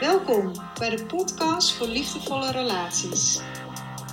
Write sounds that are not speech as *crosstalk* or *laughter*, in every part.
Welkom bij de podcast voor liefdevolle relaties.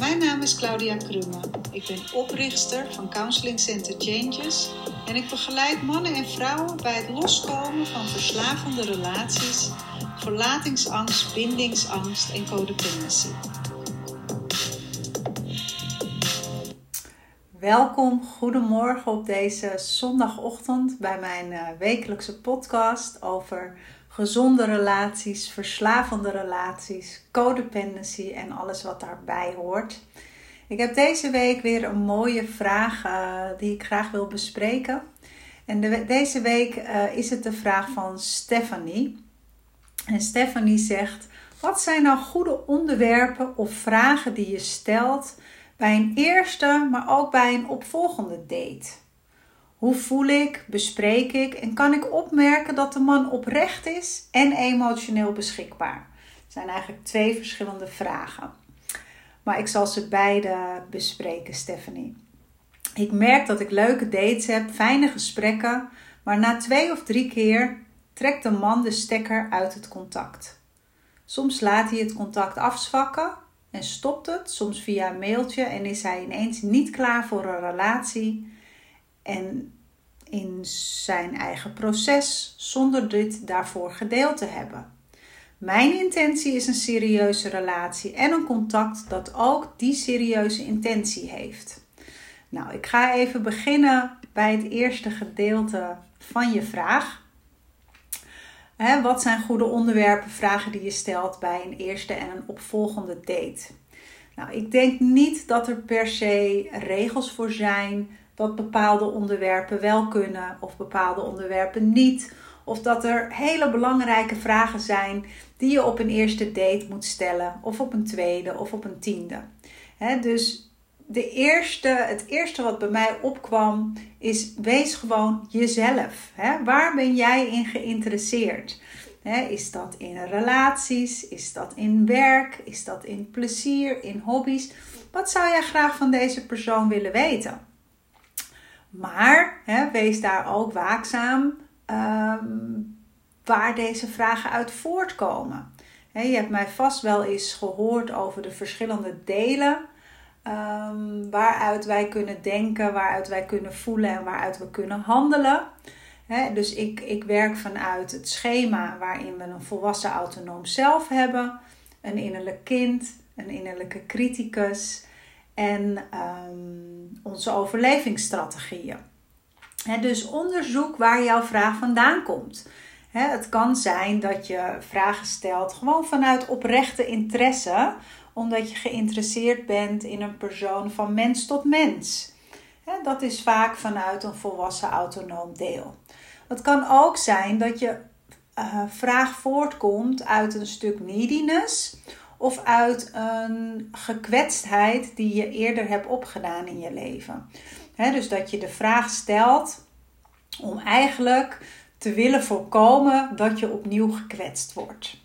Mijn naam is Claudia Krumme. Ik ben oprichter van Counseling Center Changes en ik begeleid mannen en vrouwen bij het loskomen van verslavende relaties, verlatingsangst, bindingsangst en codependency. Welkom, goedemorgen op deze zondagochtend bij mijn uh, wekelijkse podcast over gezonde relaties, verslavende relaties, codependency en alles wat daarbij hoort. Ik heb deze week weer een mooie vraag uh, die ik graag wil bespreken. En de, deze week uh, is het de vraag van Stephanie. En Stephanie zegt: Wat zijn nou goede onderwerpen of vragen die je stelt bij een eerste, maar ook bij een opvolgende date? Hoe voel ik, bespreek ik en kan ik opmerken dat de man oprecht is en emotioneel beschikbaar? Het zijn eigenlijk twee verschillende vragen. Maar ik zal ze beide bespreken, Stephanie. Ik merk dat ik leuke dates heb, fijne gesprekken, maar na twee of drie keer trekt de man de stekker uit het contact. Soms laat hij het contact afzwakken en stopt het, soms via een mailtje en is hij ineens niet klaar voor een relatie en in zijn eigen proces zonder dit daarvoor gedeeld te hebben. Mijn intentie is een serieuze relatie en een contact dat ook die serieuze intentie heeft. Nou, ik ga even beginnen bij het eerste gedeelte van je vraag. wat zijn goede onderwerpen, vragen die je stelt bij een eerste en een opvolgende date? Nou, ik denk niet dat er per se regels voor zijn dat bepaalde onderwerpen wel kunnen of bepaalde onderwerpen niet. Of dat er hele belangrijke vragen zijn die je op een eerste date moet stellen, of op een tweede of op een tiende. dus de eerste, het eerste wat bij mij opkwam is: wees gewoon jezelf. waar ben jij in geïnteresseerd? is dat in relaties? Is dat in werk? Is dat in plezier? In hobby's? Wat zou jij graag van deze persoon willen weten? Maar hè, wees daar ook waakzaam ehm, waar deze vragen uit voortkomen. je hebt mij vast wel eens gehoord over de verschillende delen um, waaruit wij kunnen denken, waaruit wij kunnen voelen en waaruit we kunnen handelen. dus ik, ik werk vanuit het schema waarin we een volwassen autonoom zelf hebben, een innerlijk kind, een innerlijke criticus en um, onze overlevingsstrategieën. dus onderzoek waar jouw vraag vandaan komt. het kan zijn dat je vragen stelt gewoon vanuit oprechte interesse, omdat je geïnteresseerd bent in een persoon van mens tot mens. dat is vaak vanuit een volwassen autonoom deel. Het kan ook zijn dat je uh, vraag voortkomt uit een stuk neediness of uit een gekwetstheid die je eerder hebt opgedaan in je leven. dus dat je de vraag stelt om eigenlijk te willen voorkomen dat je opnieuw gekwetst wordt.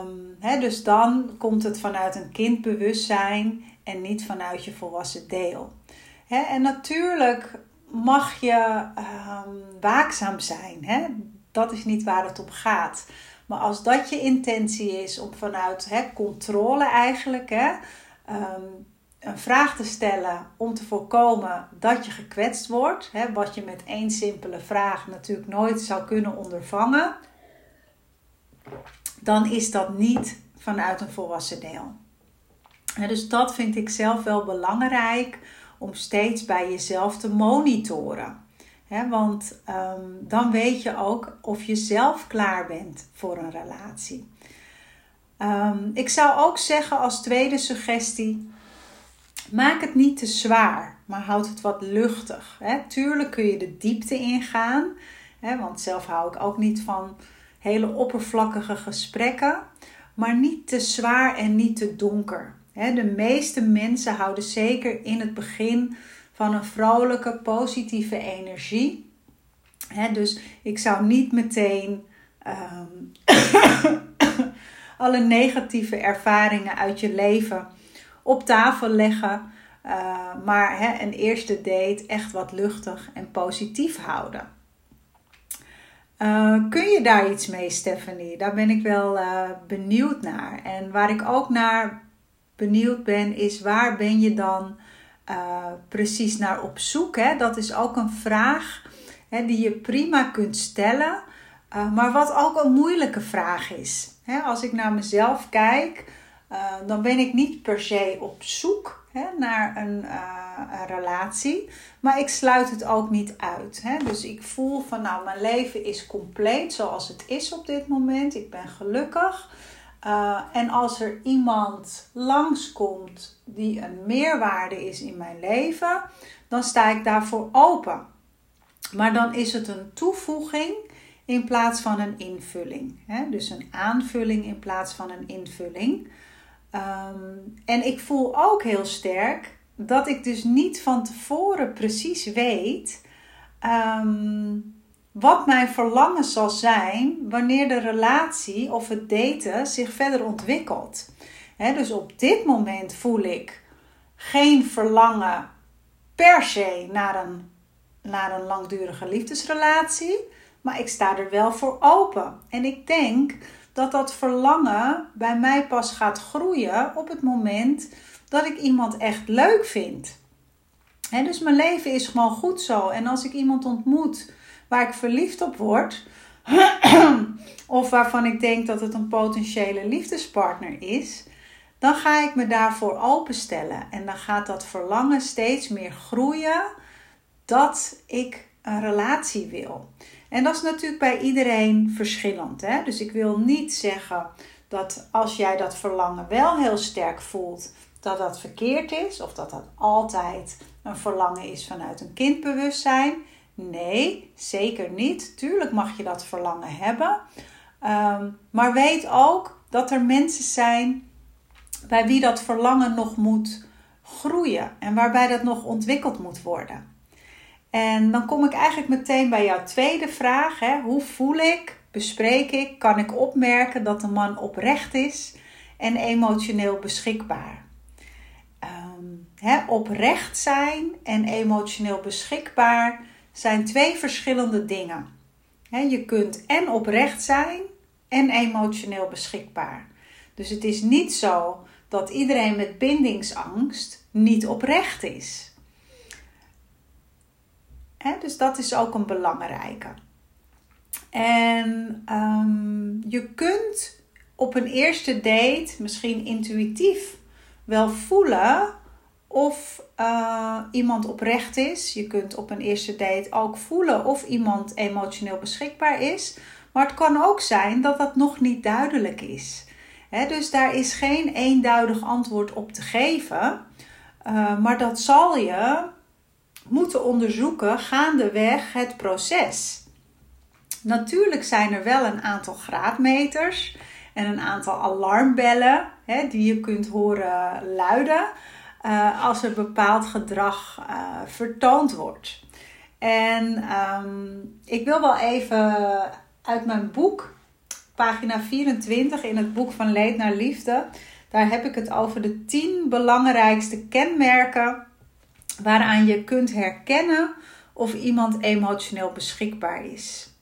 Um, dus dan komt het vanuit een kindbewustzijn en niet vanuit je volwassen deel. en natuurlijk mag je um, waakzaam zijn. Dat is niet waar het om gaat. Maar als dat je intentie is om vanuit hè, controle eigenlijk hè, ehm, een vraag te stellen om te voorkomen dat je gekwetst wordt, hè, wat je met één simpele vraag natuurlijk nooit zou kunnen ondervangen, dan is dat niet vanuit een volwassen deel. dus dat vind ik zelf wel belangrijk om steeds bij jezelf te monitoren want ehm, dan weet je ook of je zelf klaar bent voor een relatie. Ehm, ik zou ook zeggen als tweede suggestie: maak het niet te zwaar, maar houd het wat luchtig. Tuurlijk kun je de diepte ingaan, want zelf hou ik ook niet van hele oppervlakkige gesprekken, maar niet te zwaar en niet te donker. de meeste mensen houden zeker in het begin van een vrolijke, positieve energie. dus ik zou niet meteen um, *coughs* alle negatieve ervaringen uit je leven op tafel leggen. Uh, maar een eerste date echt wat luchtig en positief houden. Uh, kun je daar iets mee, Stephanie? Daar ben ik wel uh, benieuwd naar. En waar ik ook naar benieuwd ben, is waar ben je dan uh, precies naar op zoek? Hè? Dat is ook een vraag hè, die je prima kunt stellen, maar wat ook een moeilijke vraag is. Hè? Als ik naar mezelf kijk, dan ben ik niet per se op zoek hè, naar een, een, relatie, maar ik sluit het ook niet uit. Hè? Dus ik voel van nou, mijn leven is compleet zoals het is op dit moment. Ik ben gelukkig. Uh, en als er iemand langskomt die een meerwaarde is in mijn leven, dan sta ik daarvoor open. Maar dan is het een toevoeging in plaats van een invulling. Hè? Dus een aanvulling in plaats van een invulling. Um, en ik voel ook heel sterk dat ik dus niet van tevoren precies weet um, wat mijn verlangen zal zijn wanneer de relatie of het daten zich verder ontwikkelt. dus op dit moment voel ik geen verlangen per se naar een, naar een langdurige liefdesrelatie, maar ik sta er wel voor open. En ik denk dat dat verlangen bij mij pas gaat groeien op het moment dat ik iemand echt leuk vind. dus mijn leven is gewoon goed zo. En als ik iemand ontmoet waar ik verliefd op word, *clears throat* of waarvan ik denk dat het een potentiële liefdespartner is, dan ga ik me daarvoor openstellen. En dan gaat dat verlangen steeds meer groeien dat ik een relatie wil. En dat is natuurlijk bij iedereen verschillend. Hè? Dus ik wil niet zeggen dat als jij dat verlangen wel heel sterk voelt, dat dat verkeerd is of dat dat altijd een verlangen is vanuit een kindbewustzijn. Nee, zeker niet. Tuurlijk mag je dat verlangen hebben. Um, maar weet ook dat er mensen zijn bij wie dat verlangen nog moet groeien en waarbij dat nog ontwikkeld moet worden. En dan kom ik eigenlijk meteen bij jouw tweede vraag. Hè? Hoe voel ik, bespreek ik, kan ik opmerken dat de man oprecht is en emotioneel beschikbaar? Um, oprecht zijn en emotioneel beschikbaar zijn twee verschillende dingen. je kunt en oprecht zijn en emotioneel beschikbaar. Dus het is niet zo dat iedereen met bindingsangst niet oprecht is. dus dat is ook een belangrijke. En um, je kunt op een eerste date misschien intuïtief wel voelen of uh, iemand oprecht is. Je kunt op een eerste date ook voelen of iemand emotioneel beschikbaar is. Maar het kan ook zijn dat dat nog niet duidelijk is. dus daar is geen eenduidig antwoord op te geven. Uh, maar dat zal je moeten onderzoeken gaandeweg het proces. Natuurlijk zijn er wel een aantal graadmeters en een aantal alarmbellen die je kunt horen luiden. Eh, als er bepaald gedrag uh, vertoond wordt. En um, ik wil wel even uit mijn boek, pagina 24 in het boek van Leed naar Liefde, daar heb ik het over de 10 belangrijkste kenmerken waaraan je kunt herkennen of iemand emotioneel beschikbaar is.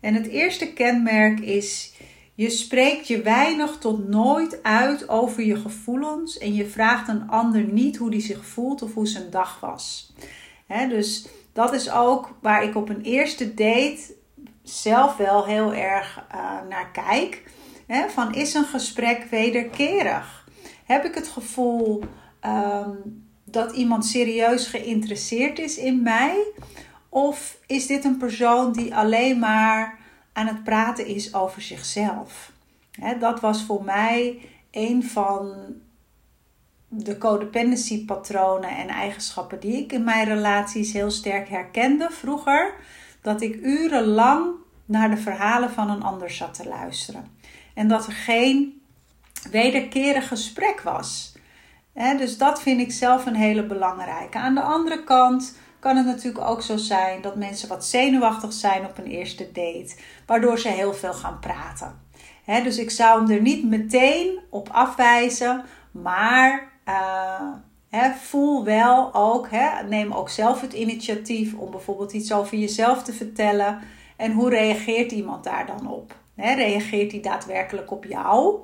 En het eerste kenmerk is je spreekt je weinig tot nooit uit over je gevoelens en je vraagt een ander niet hoe die zich voelt of hoe zijn dag was. dus dat is ook waar ik op een eerste date zelf wel heel erg uh, naar kijk. van is een gesprek wederkerig? Heb ik het gevoel um, dat iemand serieus geïnteresseerd is in mij? Of is dit een persoon die alleen maar aan het praten is over zichzelf. dat was voor mij een van de codependency patronen en eigenschappen die ik in mijn relaties heel sterk herkende vroeger. Dat ik urenlang naar de verhalen van een ander zat te luisteren. En dat er geen wederkerig gesprek was. dus dat vind ik zelf een hele belangrijke. Aan de andere kant kan het natuurlijk ook zo zijn dat mensen wat zenuwachtig zijn op een eerste date, waardoor ze heel veel gaan praten. dus ik zou hem er niet meteen op afwijzen, maar uh, voel wel ook, neem ook zelf het initiatief om bijvoorbeeld iets over jezelf te vertellen. En hoe reageert iemand daar dan op? reageert hij daadwerkelijk op jou?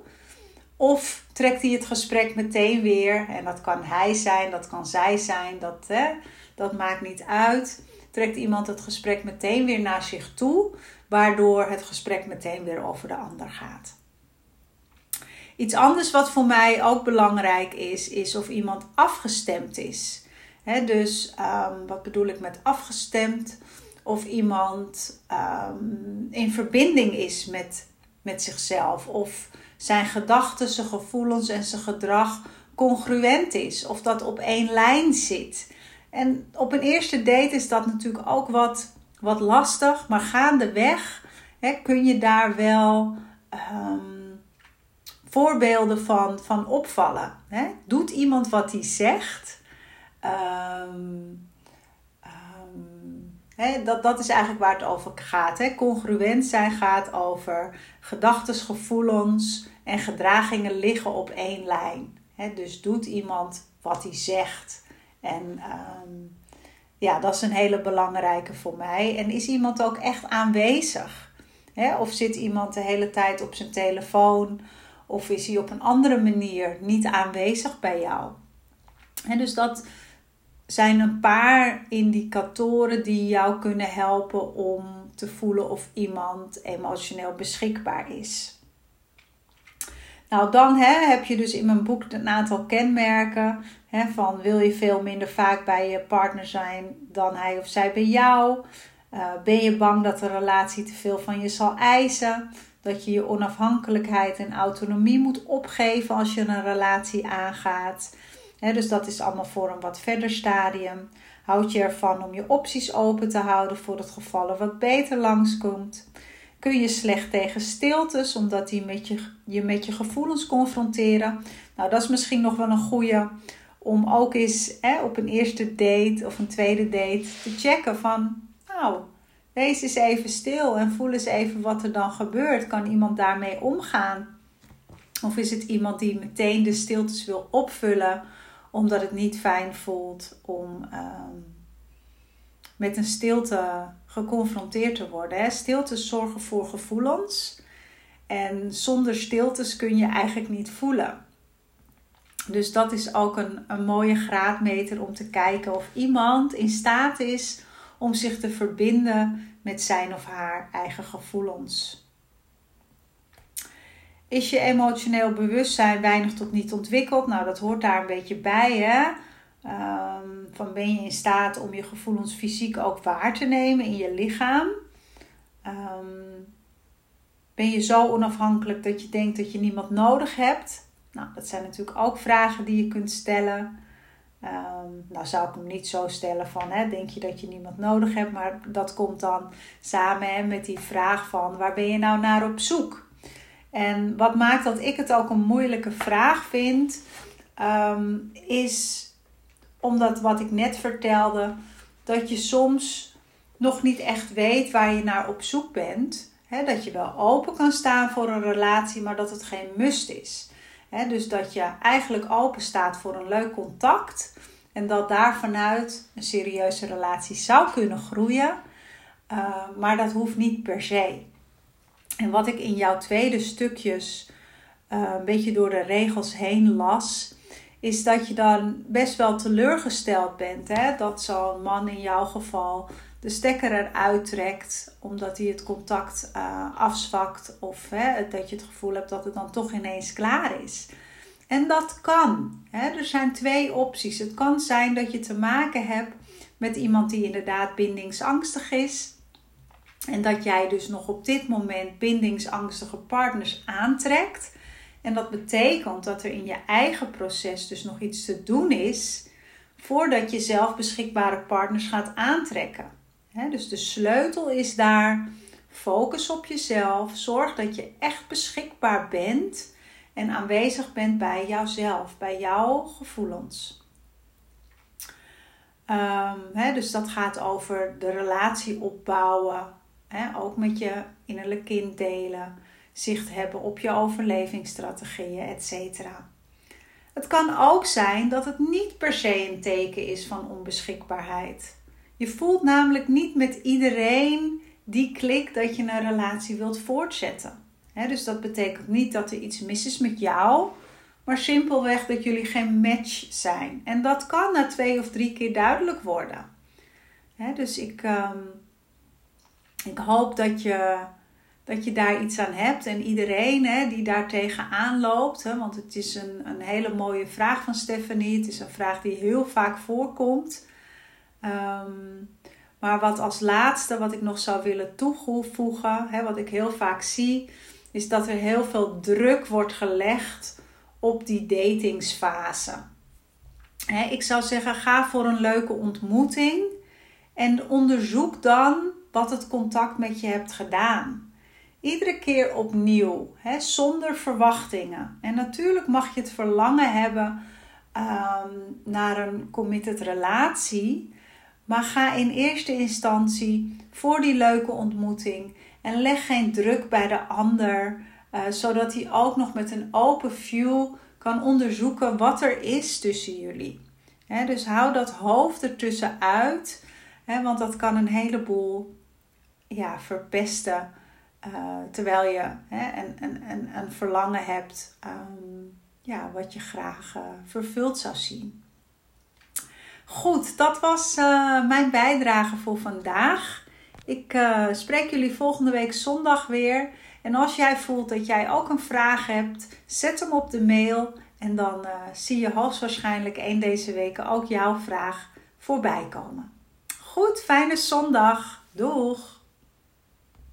Of trekt hij het gesprek meteen weer? En dat kan hij zijn, dat kan zij zijn, dat, dat maakt niet uit. Trekt iemand het gesprek meteen weer naar zich toe, waardoor het gesprek meteen weer over de ander gaat. Iets anders wat voor mij ook belangrijk is, is of iemand afgestemd is. dus um, wat bedoel ik met afgestemd? Of iemand um, in verbinding is met, met zichzelf. Of zijn gedachten, zijn gevoelens en zijn gedrag congruent is. Of dat op één lijn zit. En op een eerste date is dat natuurlijk ook wat, wat lastig. Maar gaandeweg hè, kun je daar wel um, voorbeelden van, van opvallen. Hè? Doet iemand wat hij zegt? Um, dat, dat is eigenlijk waar het over gaat. Congruent zijn gaat over gedachten, gevoelens en gedragingen liggen op één lijn. dus doet iemand wat hij zegt. En ehm, ja, dat is een hele belangrijke voor mij. En is iemand ook echt aanwezig? of zit iemand de hele tijd op zijn telefoon? Of is hij op een andere manier niet aanwezig bij jou? En dus dat, zijn een paar indicatoren die jou kunnen helpen om te voelen of iemand emotioneel beschikbaar is. Nou, dan hè, heb je dus in mijn boek een aantal kenmerken hè, van wil je veel minder vaak bij je partner zijn dan hij of zij bij jou? Uh, ben je bang dat de relatie te veel van je zal eisen? Dat je je onafhankelijkheid en autonomie moet opgeven als je een relatie aangaat? dus dat is allemaal voor een wat verder stadium. Houd je ervan om je opties open te houden voor het geval er wat beter langskomt. Kun je slecht tegen stiltes, omdat die met je, je met je gevoelens confronteren. Nou, dat is misschien nog wel een goede om ook eens op een eerste date of een tweede date te checken van, nou, wees eens even stil en voel eens even wat er dan gebeurt. Kan iemand daarmee omgaan? Of is het iemand die meteen de stiltes wil opvullen? omdat het niet fijn voelt om ehm, met een stilte geconfronteerd te worden. Hè. Stiltes zorgen voor gevoelens. En zonder stiltes kun je eigenlijk niet voelen. Dus dat is ook een, een mooie graadmeter om te kijken of iemand in staat is om zich te verbinden met zijn of haar eigen gevoelens. Is je emotioneel bewustzijn weinig tot niet ontwikkeld? Nou, dat hoort daar een beetje bij. Hè? Ehm, van ben je in staat om je gevoelens fysiek ook waar te nemen in je lichaam? Ehm, ben je zo onafhankelijk dat je denkt dat je niemand nodig hebt? Nou, dat zijn natuurlijk ook vragen die je kunt stellen. Um, nou zou ik hem niet zo stellen van, hè, denk je dat je niemand nodig hebt? Maar dat komt dan samen met die vraag van, waar ben je nou naar op zoek? En wat maakt dat ik het ook een moeilijke vraag vind, is omdat wat ik net vertelde, dat je soms nog niet echt weet waar je naar op zoek bent. dat je wel open kan staan voor een relatie, maar dat het geen must is. dus dat je eigenlijk open staat voor een leuk contact en dat daar vanuit een serieuze relatie zou kunnen groeien, uh, maar dat hoeft niet per se. En wat ik in jouw tweede stukjes uh, een beetje door de regels heen las, is dat je dan best wel teleurgesteld bent. Hè? Dat zo'n man in jouw geval de stekker eruit trekt omdat hij het contact uh, afzwakt of hè, dat je het gevoel hebt dat het dan toch ineens klaar is. En dat kan. Hè? Er zijn twee opties. Het kan zijn dat je te maken hebt met iemand die inderdaad bindingsangstig is en dat jij dus nog op dit moment bindingsangstige partners aantrekt. En dat betekent dat er in je eigen proces dus nog iets te doen is voordat je zelf beschikbare partners gaat aantrekken. dus de sleutel is daar focus op jezelf. Zorg dat je echt beschikbaar bent en aanwezig bent bij jouzelf, bij jouw gevoelens. Um, dus dat gaat over de relatie opbouwen, ook met je innerlijk kind delen, zicht hebben op je overlevingsstrategieën, etc. Het kan ook zijn dat het niet per se een teken is van onbeschikbaarheid. Je voelt namelijk niet met iedereen die klik dat je een relatie wilt voortzetten. dus dat betekent niet dat er iets mis is met jou, maar simpelweg dat jullie geen match zijn. En dat kan na twee of drie keer duidelijk worden. dus ik, ehm, ik hoop dat je, dat je daar iets aan hebt. En iedereen die daar tegenaan loopt, want het is een, een hele mooie vraag van Stephanie. Het is een vraag die heel vaak voorkomt. Um, maar wat als laatste, wat ik nog zou willen toevoegen, hè, wat ik heel vaak zie, is dat er heel veel druk wordt gelegd op die datingsfase. Hè, ik zou zeggen, ga voor een leuke ontmoeting en onderzoek dan wat het contact met je hebt gedaan. Iedere keer opnieuw, hè, zonder verwachtingen. En natuurlijk mag je het verlangen hebben um, naar een committed relatie. Maar ga in eerste instantie voor die leuke ontmoeting en leg geen druk bij de ander, uh, zodat hij ook nog met een open view kan onderzoeken wat er is tussen jullie. dus hou dat hoofd ertussen uit, want dat kan een heleboel ja, verpesten. Uh, terwijl je een, een, een, een, verlangen hebt um, ja, wat je graag uh, vervuld zou zien. Goed, dat was uh, mijn bijdrage voor vandaag. Ik spreek jullie volgende week zondag weer. En als jij voelt dat jij ook een vraag hebt, zet hem op de mail. En dan zie je hoogstwaarschijnlijk een deze weken ook jouw vraag voorbij komen. Goed, fijne zondag. Doeg!